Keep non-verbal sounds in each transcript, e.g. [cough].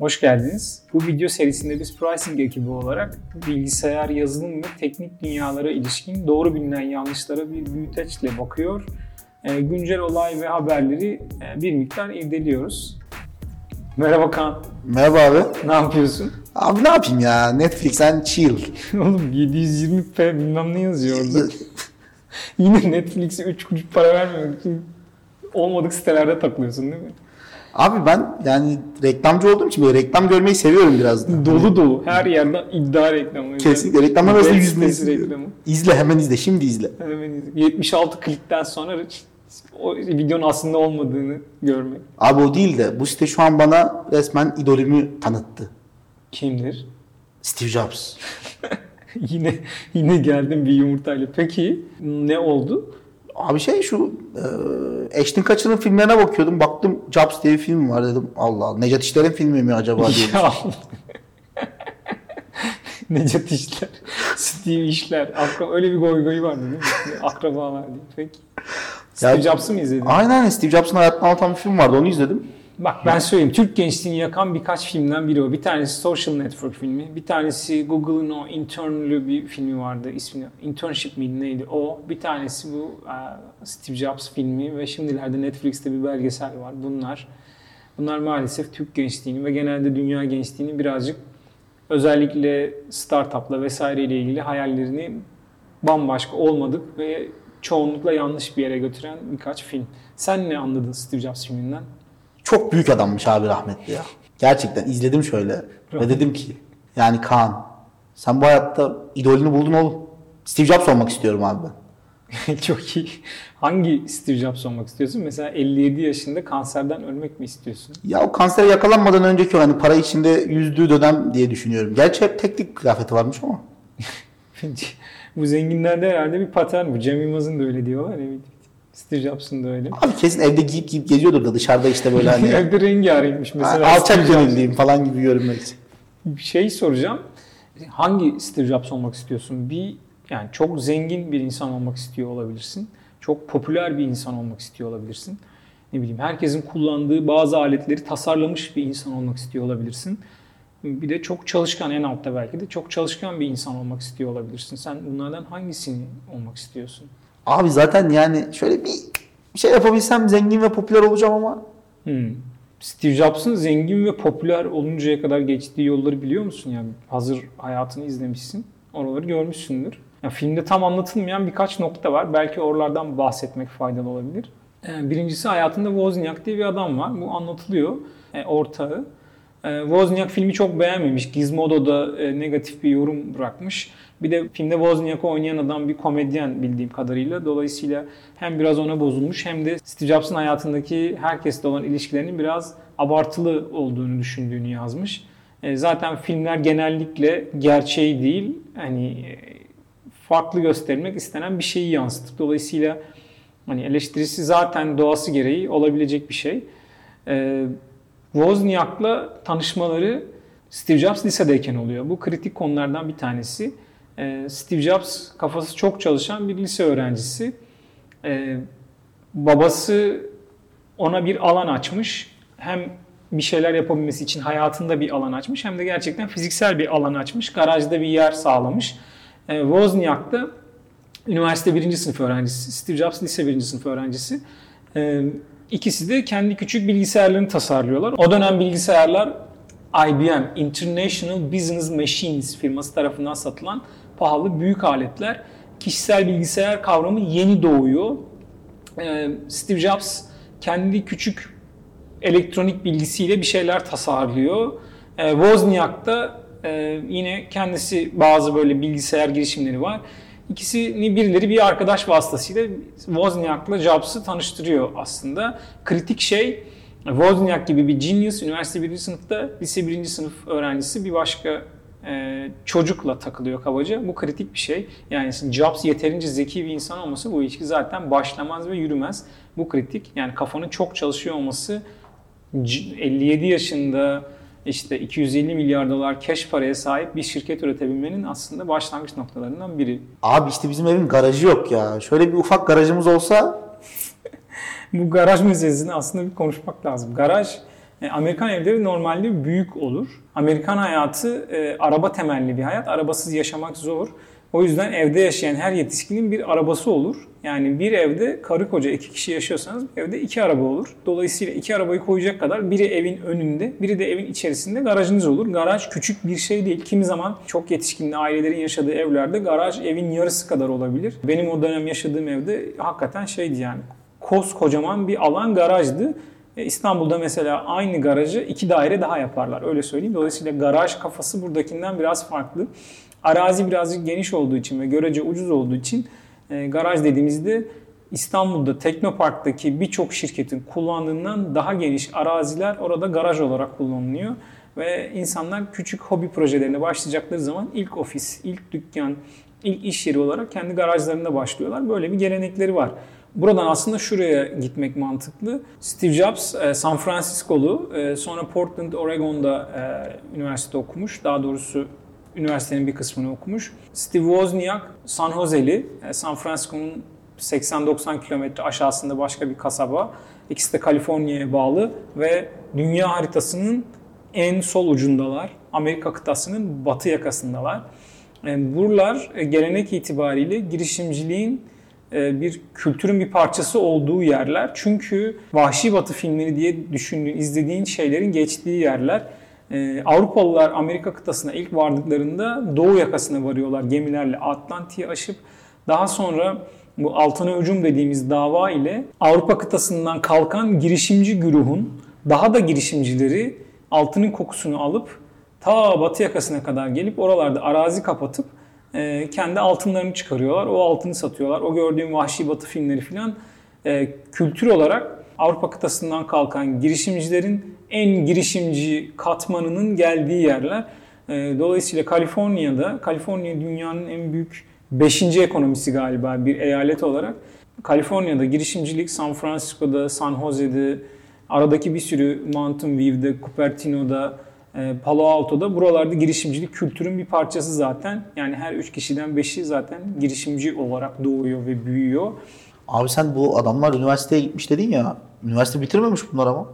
Hoş geldiniz. Bu video serisinde biz pricing ekibi olarak bilgisayar, yazılım ve teknik dünyalara ilişkin doğru bilinen yanlışlara bir büyüteçle bakıyor. E, güncel olay ve haberleri e, bir miktar irdeliyoruz. Merhaba Kaan. Merhaba abi. Ne yapıyorsun? Abi ne yapayım ya? Netflix'ten chill. [laughs] Oğlum 720p bilmem ne yazıyor orada. [laughs] Yine Netflix'e 3 kuruş para için olmadık sitelerde takılıyorsun değil mi? Abi ben yani reklamcı olduğum için böyle reklam görmeyi seviyorum biraz da. Dolu dolu. Her yerden iddia reklamı. Kesinlikle reklamlar arasında seviyorum. reklamı. İzle hemen izle. Şimdi izle. Hemen izle. 76 klikten sonra o videonun aslında olmadığını görmek. Abi o değil de bu site şu an bana resmen idolümü tanıttı. Kimdir? Steve Jobs. [laughs] yine yine geldim bir yumurtayla. Peki ne oldu? Abi şey şu e, Ashton Kutcher'ın filmlerine bakıyordum. Baktım Jobs diye bir film var dedim. Allah Allah. Necat İşler'in filmi mi acaba diye. [laughs] [laughs] Necat İşler, [laughs] Steve İşler. Akra- öyle bir goy goyu vardı değil mi? Akrabalar diye. Peki. Steve Jobs'ı mı izledin? Aynen Steve Jobs'ın hayatını anlatan bir film vardı. Onu izledim. Bak ben söyleyeyim. Türk gençliğini yakan birkaç filmden biri o. Bir tanesi Social Network filmi. Bir tanesi Google'ın o Intern'lü bir filmi vardı. İsmini Internship miydi neydi? O. Bir tanesi bu e, Steve Jobs filmi ve şimdilerde Netflix'te bir belgesel var. Bunlar bunlar maalesef Türk gençliğini ve genelde dünya gençliğini birazcık özellikle startupla vesaireyle ilgili hayallerini bambaşka olmadık ve çoğunlukla yanlış bir yere götüren birkaç film. Sen ne anladın Steve Jobs filminden? Çok büyük adammış abi rahmetli ya. Gerçekten izledim şöyle ve dedim ki yani Kaan sen bu hayatta idolünü buldun oğlum. Steve Jobs olmak istiyorum abi ben. [laughs] Çok iyi. Hangi Steve Jobs olmak istiyorsun? Mesela 57 yaşında kanserden ölmek mi istiyorsun? Ya o kansere yakalanmadan önceki o hani para içinde yüzdüğü dönem diye düşünüyorum. Gerçi hep teknik kıyafeti varmış ama. [laughs] bu zenginlerde herhalde bir patern bu. Cem Yılmaz'ın da öyle diyorlar ya. Steve Jobs'un da öyle. Abi kesin evde giyip giyip geziyordur da dışarıda işte böyle hani [laughs] Evde rengarenkmiş mesela. alçak gönüllüyüm falan gibi görünmek için. Bir şey soracağım. Hangi Steve Jobs olmak istiyorsun? Bir yani çok zengin bir insan olmak istiyor olabilirsin. Çok popüler bir insan olmak istiyor olabilirsin. Ne bileyim herkesin kullandığı bazı aletleri tasarlamış bir insan olmak istiyor olabilirsin. Bir de çok çalışkan en altta belki de çok çalışkan bir insan olmak istiyor olabilirsin. Sen bunlardan hangisini olmak istiyorsun? Abi zaten yani şöyle bir şey yapabilsem zengin ve popüler olacağım ama Hmm. Steve Jobs'ın zengin ve popüler oluncaya kadar geçtiği yolları biliyor musun? Yani hazır hayatını izlemişsin. Oraları görmüşsündür. Ya filmde tam anlatılmayan birkaç nokta var. Belki oralardan bahsetmek faydalı olabilir. Ee, Birincisi hayatında Wozniak diye bir adam var. Bu anlatılıyor. E, ortağı. E, Wozniak filmi çok beğenmemiş. Gizmodo'da e, negatif bir yorum bırakmış. Bir de filmde Wozniak'ı oynayan adam bir komedyen bildiğim kadarıyla. Dolayısıyla hem biraz ona bozulmuş hem de Steve Jobs'ın hayatındaki herkesle olan ilişkilerinin biraz abartılı olduğunu düşündüğünü yazmış. E, zaten filmler genellikle gerçeği değil, hani e, farklı göstermek istenen bir şeyi yansıtır. Dolayısıyla hani eleştirisi zaten doğası gereği olabilecek bir şey. Wozniak'la tanışmaları Steve Jobs lisedeyken oluyor. Bu kritik konulardan bir tanesi. Ee, Steve Jobs kafası çok çalışan bir lise öğrencisi. Ee, babası ona bir alan açmış. Hem bir şeyler yapabilmesi için hayatında bir alan açmış hem de gerçekten fiziksel bir alan açmış. Garajda bir yer sağlamış. Ee, Wozniak da üniversite birinci sınıf öğrencisi. Steve Jobs lise birinci sınıf öğrencisi. İkisi de kendi küçük bilgisayarlarını tasarlıyorlar. O dönem bilgisayarlar IBM, International Business Machines firması tarafından satılan pahalı büyük aletler. Kişisel bilgisayar kavramı yeni doğuyor. Ee, Steve Jobs kendi küçük elektronik bilgisiyle bir şeyler tasarlıyor. Ee, Wozniak da e, yine kendisi bazı böyle bilgisayar girişimleri var. İkisini birileri bir arkadaş vasıtasıyla Wozniak'la Jobs'ı tanıştırıyor aslında. Kritik şey Wozniak gibi bir genius üniversite birinci sınıfta lise birinci sınıf öğrencisi bir başka e, çocukla takılıyor kabaca. Bu kritik bir şey. Yani Jobs yeterince zeki bir insan olması bu ilişki zaten başlamaz ve yürümez. Bu kritik. Yani kafanın çok çalışıyor olması 57 yaşında işte 250 milyar dolar cash paraya sahip bir şirket üretebilmenin aslında başlangıç noktalarından biri. abi işte bizim evin garajı yok ya. Şöyle bir ufak garajımız olsa [laughs] Bu garaj meselesini aslında bir konuşmak lazım. Garaj E, Amerikan evleri normalde büyük olur. Amerikan hayatı e, araba temelli bir hayat. Arabasız yaşamak zor. O yüzden evde yaşayan her yetişkinin bir arabası olur. Yani bir evde karı koca iki kişi yaşıyorsanız evde iki araba olur. Dolayısıyla iki arabayı koyacak kadar biri evin önünde, biri de evin içerisinde garajınız olur. Garaj küçük bir şey değil. Kimi zaman çok yetişkin ailelerin yaşadığı evlerde garaj evin yarısı kadar olabilir. Benim o dönem yaşadığım evde hakikaten şeydi yani koskocaman bir alan garajdı. E, İstanbul'da mesela aynı garajı iki daire daha yaparlar öyle söyleyeyim. Dolayısıyla garaj kafası buradakinden biraz farklı. Arazi birazcık geniş olduğu için ve görece ucuz olduğu için e, garaj dediğimizde İstanbul'da Teknopark'taki birçok şirketin kullandığından daha geniş araziler orada garaj olarak kullanılıyor. Ve insanlar küçük hobi projelerine başlayacakları zaman ilk ofis, ilk dükkan, ilk iş yeri olarak kendi garajlarında başlıyorlar. Böyle bir gelenekleri var. Buradan aslında şuraya gitmek mantıklı. Steve Jobs e, San Francisco'lu, e, sonra Portland, Oregon'da e, üniversite okumuş. Daha doğrusu üniversitenin bir kısmını okumuş. Steve Wozniak San Jose'li, San Francisco'nun 80-90 kilometre aşağısında başka bir kasaba. İkisi de Kaliforniya'ya bağlı ve dünya haritasının en sol ucundalar. Amerika kıtasının batı yakasındalar. Buralar gelenek itibariyle girişimciliğin e, bir kültürün bir parçası olduğu yerler. Çünkü Vahşi Batı filmleri diye düşündüğün, izlediğin şeylerin geçtiği yerler. E, Avrupalılar Amerika kıtasına ilk vardıklarında doğu yakasına varıyorlar gemilerle Atlantik'i aşıp daha sonra bu altına hücum dediğimiz dava ile Avrupa kıtasından kalkan girişimci güruhun daha da girişimcileri altının kokusunu alıp ta batı yakasına kadar gelip oralarda arazi kapatıp e, kendi altınlarını çıkarıyorlar. O altını satıyorlar. O gördüğüm Vahşi Batı filmleri filan e, kültür olarak Avrupa kıtasından kalkan girişimcilerin en girişimci katmanının geldiği yerler. E, dolayısıyla Kaliforniya'da, Kaliforniya dünyanın en büyük 5. ekonomisi galiba bir eyalet olarak. Kaliforniya'da girişimcilik San Francisco'da, San Jose'de, aradaki bir sürü Mountain View'de, Cupertino'da, e, Palo Alto'da buralarda girişimcilik kültürün bir parçası zaten. Yani her üç kişiden beşi zaten girişimci olarak doğuyor ve büyüyor. Abi sen bu adamlar üniversiteye gitmiş dedin ya. Üniversite bitirmemiş bunlar ama.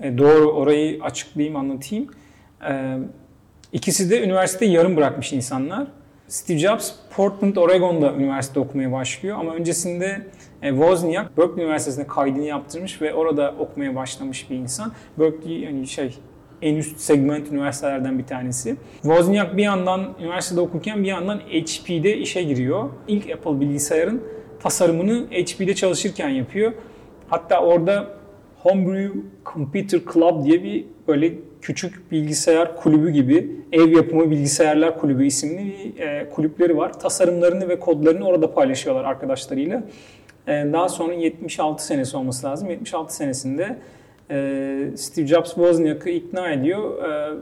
E, doğru orayı açıklayayım anlatayım. E, ikisi de üniversite yarım bırakmış insanlar. Steve Jobs Portland, Oregon'da üniversite okumaya başlıyor ama öncesinde e, Wozniak Berkeley Üniversitesi'nde kaydını yaptırmış ve orada okumaya başlamış bir insan. Berkeley yani şey en üst segment üniversitelerden bir tanesi. Wozniak bir yandan üniversitede okurken bir yandan HP'de işe giriyor. İlk Apple bilgisayarın tasarımını HP'de çalışırken yapıyor. Hatta orada Homebrew Computer Club diye bir böyle küçük bilgisayar kulübü gibi ev yapımı bilgisayarlar kulübü isimli bir e, kulüpleri var. Tasarımlarını ve kodlarını orada paylaşıyorlar arkadaşlarıyla. E, daha sonra 76 senesi olması lazım. 76 senesinde e, Steve Jobs Wozniak'ı ikna ediyor. E,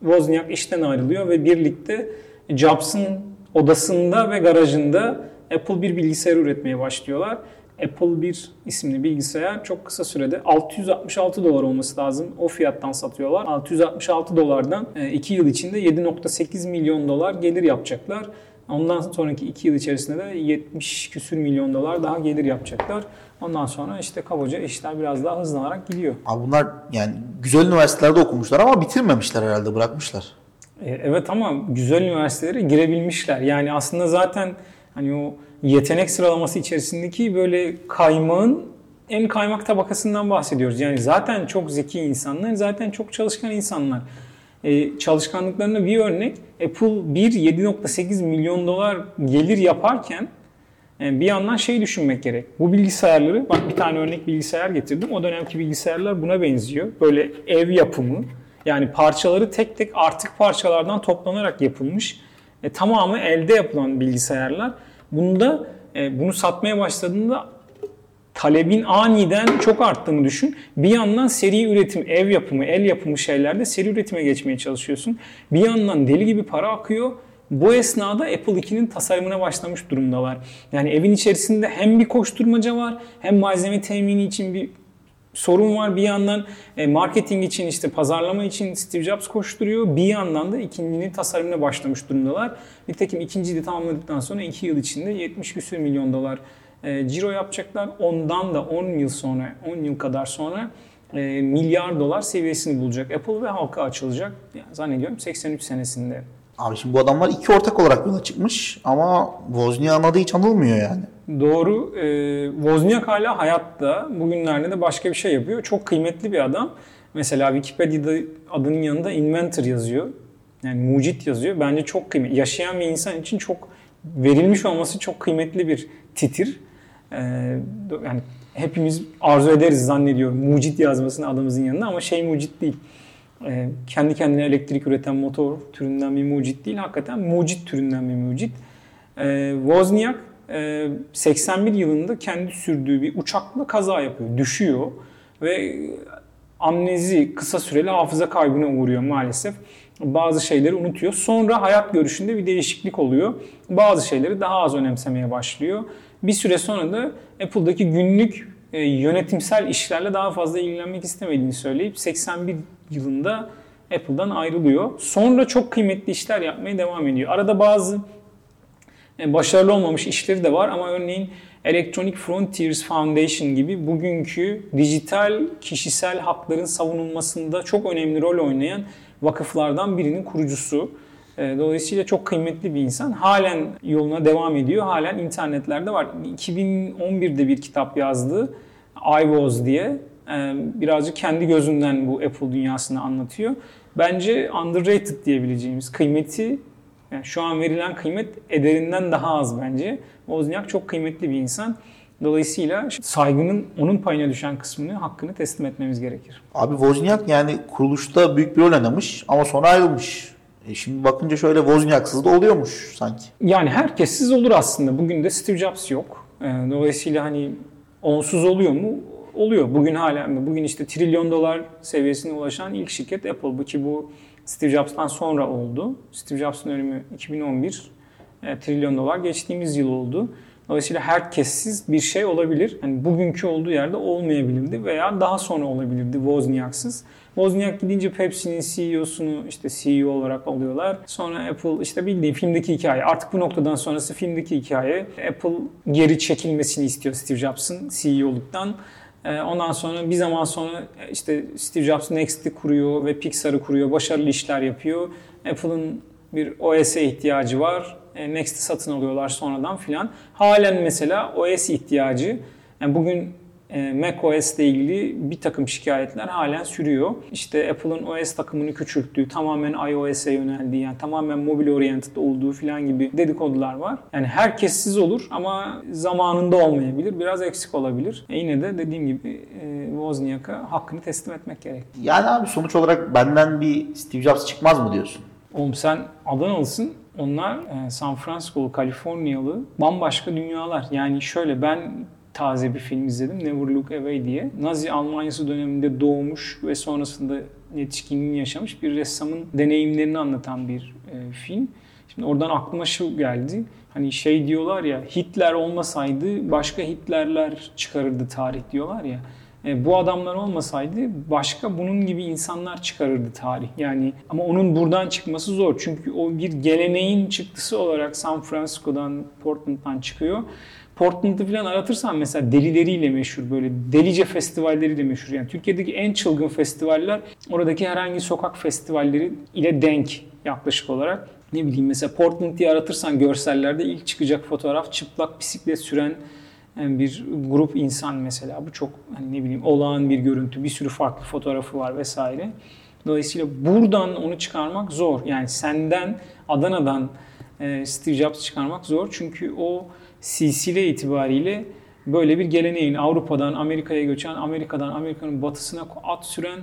Wozniak işten ayrılıyor ve birlikte Jobs'ın odasında ve garajında Apple bir bilgisayar üretmeye başlıyorlar. Apple 1 isimli bilgisayar çok kısa sürede 666 dolar olması lazım. O fiyattan satıyorlar. 666 dolardan 2 yıl içinde 7.8 milyon dolar gelir yapacaklar. Ondan sonraki 2 yıl içerisinde de 70 küsür milyon dolar daha gelir yapacaklar. Ondan sonra işte kabaca işler biraz daha hızlanarak gidiyor. Abi bunlar yani güzel üniversitelerde okumuşlar ama bitirmemişler herhalde bırakmışlar. E, evet ama güzel üniversitelere girebilmişler. Yani aslında zaten hani o yetenek sıralaması içerisindeki böyle kaymağın en kaymak tabakasından bahsediyoruz. Yani zaten çok zeki insanlar, zaten çok çalışkan insanlar. Ee, çalışkanlıklarına bir örnek Apple 1 7.8 milyon dolar gelir yaparken yani bir yandan şey düşünmek gerek. Bu bilgisayarları, bak bir tane örnek bilgisayar getirdim. O dönemki bilgisayarlar buna benziyor. Böyle ev yapımı. Yani parçaları tek tek artık parçalardan toplanarak yapılmış. E, tamamı elde yapılan bilgisayarlar. Bunda e, bunu satmaya başladığında talebin aniden çok arttığını düşün. Bir yandan seri üretim, ev yapımı, el yapımı şeylerde seri üretime geçmeye çalışıyorsun. Bir yandan deli gibi para akıyor. Bu esnada Apple 2'nin tasarımına başlamış durumdalar. Yani evin içerisinde hem bir koşturmaca var hem malzeme temini için bir sorun var. Bir yandan e, marketing için işte pazarlama için Steve Jobs koşturuyor. Bir yandan da ikincinin tasarımına başlamış durumdalar. Nitekim ikinciyi de tamamladıktan sonra 2 yıl içinde 70 küsür milyon dolar e, ciro yapacaklar. Ondan da 10 yıl sonra, 10 yıl kadar sonra e, milyar dolar seviyesini bulacak Apple ve halka açılacak. Yani zannediyorum 83 senesinde. Abi şimdi bu adamlar iki ortak olarak yola çıkmış ama Wozniak'ın adı hiç anılmıyor yani. Doğru. E, Wozniak hala hayatta. Bugünlerde de başka bir şey yapıyor. Çok kıymetli bir adam. Mesela Wikipedia'da adının yanında inventor yazıyor. Yani mucit yazıyor. Bence çok kıymetli. Yaşayan bir insan için çok verilmiş olması çok kıymetli bir titir. Ee, yani hepimiz arzu ederiz zannediyorum mucit yazmasını adamımızın yanında ama şey mucit değil. Ee, kendi kendine elektrik üreten motor türünden bir mucit değil. Hakikaten mucit türünden bir mucit. Ee, Wozniak e, 81 yılında kendi sürdüğü bir uçakla kaza yapıyor. Düşüyor ve amnezi kısa süreli hafıza kaybına uğruyor maalesef. Bazı şeyleri unutuyor. Sonra hayat görüşünde bir değişiklik oluyor. Bazı şeyleri daha az önemsemeye başlıyor. Bir süre sonra da Apple'daki günlük e, yönetimsel işlerle daha fazla ilgilenmek istemediğini söyleyip 81 yılında Apple'dan ayrılıyor. Sonra çok kıymetli işler yapmaya devam ediyor. Arada bazı e, başarılı olmamış işleri de var ama örneğin Electronic Frontiers Foundation gibi bugünkü dijital kişisel hakların savunulmasında çok önemli rol oynayan vakıflardan birinin kurucusu. E, dolayısıyla çok kıymetli bir insan. Halen yoluna devam ediyor. Halen internetlerde var. 2011'de bir kitap yazdı. I Was diye. E, birazcık kendi gözünden bu Apple dünyasını anlatıyor. Bence underrated diyebileceğimiz kıymeti yani şu an verilen kıymet ederinden daha az bence. Wozniak çok kıymetli bir insan. Dolayısıyla saygının onun payına düşen kısmını, hakkını teslim etmemiz gerekir. Abi Wozniak yani kuruluşta büyük bir rol oynamış ama sonra ayrılmış. E şimdi bakınca şöyle Wozniak'sız da oluyormuş sanki. Yani herkessiz olur aslında. Bugün de Steve Jobs yok. E, dolayısıyla hani onsuz oluyor mu? Oluyor. Bugün hala bugün işte trilyon dolar seviyesine ulaşan ilk şirket Apple. Bu ki bu Steve Jobs'tan sonra oldu. Steve Jobs'ın ölümü 2011. E, trilyon dolar geçtiğimiz yıl oldu. Dolayısıyla herkessiz bir şey olabilir. Yani bugünkü olduğu yerde olmayabilirdi veya daha sonra olabilirdi Wozniak'sız. Wozniak gidince Pepsi'nin CEO'sunu işte CEO olarak alıyorlar. Sonra Apple işte bildiğin filmdeki hikaye. Artık bu noktadan sonrası filmdeki hikaye. Apple geri çekilmesini istiyor Steve Jobs'ın CEO'luktan. E, ondan sonra bir zaman sonra işte Steve Jobs Next'i kuruyor ve Pixar'ı kuruyor. Başarılı işler yapıyor. Apple'ın bir OS'e ihtiyacı var. E, Next'i satın alıyorlar sonradan filan. Halen mesela OS ihtiyacı. Yani bugün e, Mac OS ile ilgili bir takım şikayetler halen sürüyor. İşte Apple'ın OS takımını küçülttüğü, tamamen iOS'e yöneldiği, yani tamamen mobil oriented olduğu filan gibi dedikodular var. Yani herkessiz olur ama zamanında olmayabilir, biraz eksik olabilir. E yine de dediğim gibi e, Wozniak'a hakkını teslim etmek gerek. Yani abi sonuç olarak benden bir Steve Jobs çıkmaz mı diyorsun? Oğlum sen Adanalısın. Onlar e, San Francisco'lu, Kaliforniyalı bambaşka dünyalar. Yani şöyle ben taze bir film izledim. Never Look Away diye. Nazi Almanyası döneminde doğmuş ve sonrasında yetişkinliğini yaşamış bir ressamın deneyimlerini anlatan bir e, film. Şimdi oradan aklıma şu geldi. Hani şey diyorlar ya Hitler olmasaydı başka Hitlerler çıkarırdı tarih diyorlar ya. E, bu adamlar olmasaydı başka bunun gibi insanlar çıkarırdı tarih. Yani ama onun buradan çıkması zor. Çünkü o bir geleneğin çıktısı olarak San Francisco'dan, Portland'dan çıkıyor. Portland'ı falan aratırsan mesela delileriyle meşhur böyle delice festivalleriyle meşhur. Yani Türkiye'deki en çılgın festivaller oradaki herhangi sokak festivalleri ile denk yaklaşık olarak. Ne bileyim mesela Portland diye aratırsan görsellerde ilk çıkacak fotoğraf çıplak bisiklet süren yani bir grup insan mesela. Bu çok hani ne bileyim olağan bir görüntü. Bir sürü farklı fotoğrafı var vesaire. Dolayısıyla buradan onu çıkarmak zor. Yani senden Adana'dan Steve Jobs çıkarmak zor. Çünkü o silsile itibariyle böyle bir geleneğin Avrupa'dan Amerika'ya göçen, Amerika'dan Amerika'nın batısına at süren,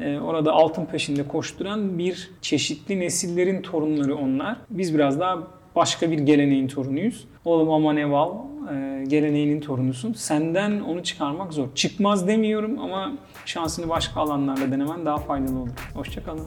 e, orada altın peşinde koşturan bir çeşitli nesillerin torunları onlar. Biz biraz daha başka bir geleneğin torunuyuz. Oğlum aman eval e, geleneğinin torunusun. Senden onu çıkarmak zor. Çıkmaz demiyorum ama şansını başka alanlarda denemen daha faydalı olur. Hoşçakalın.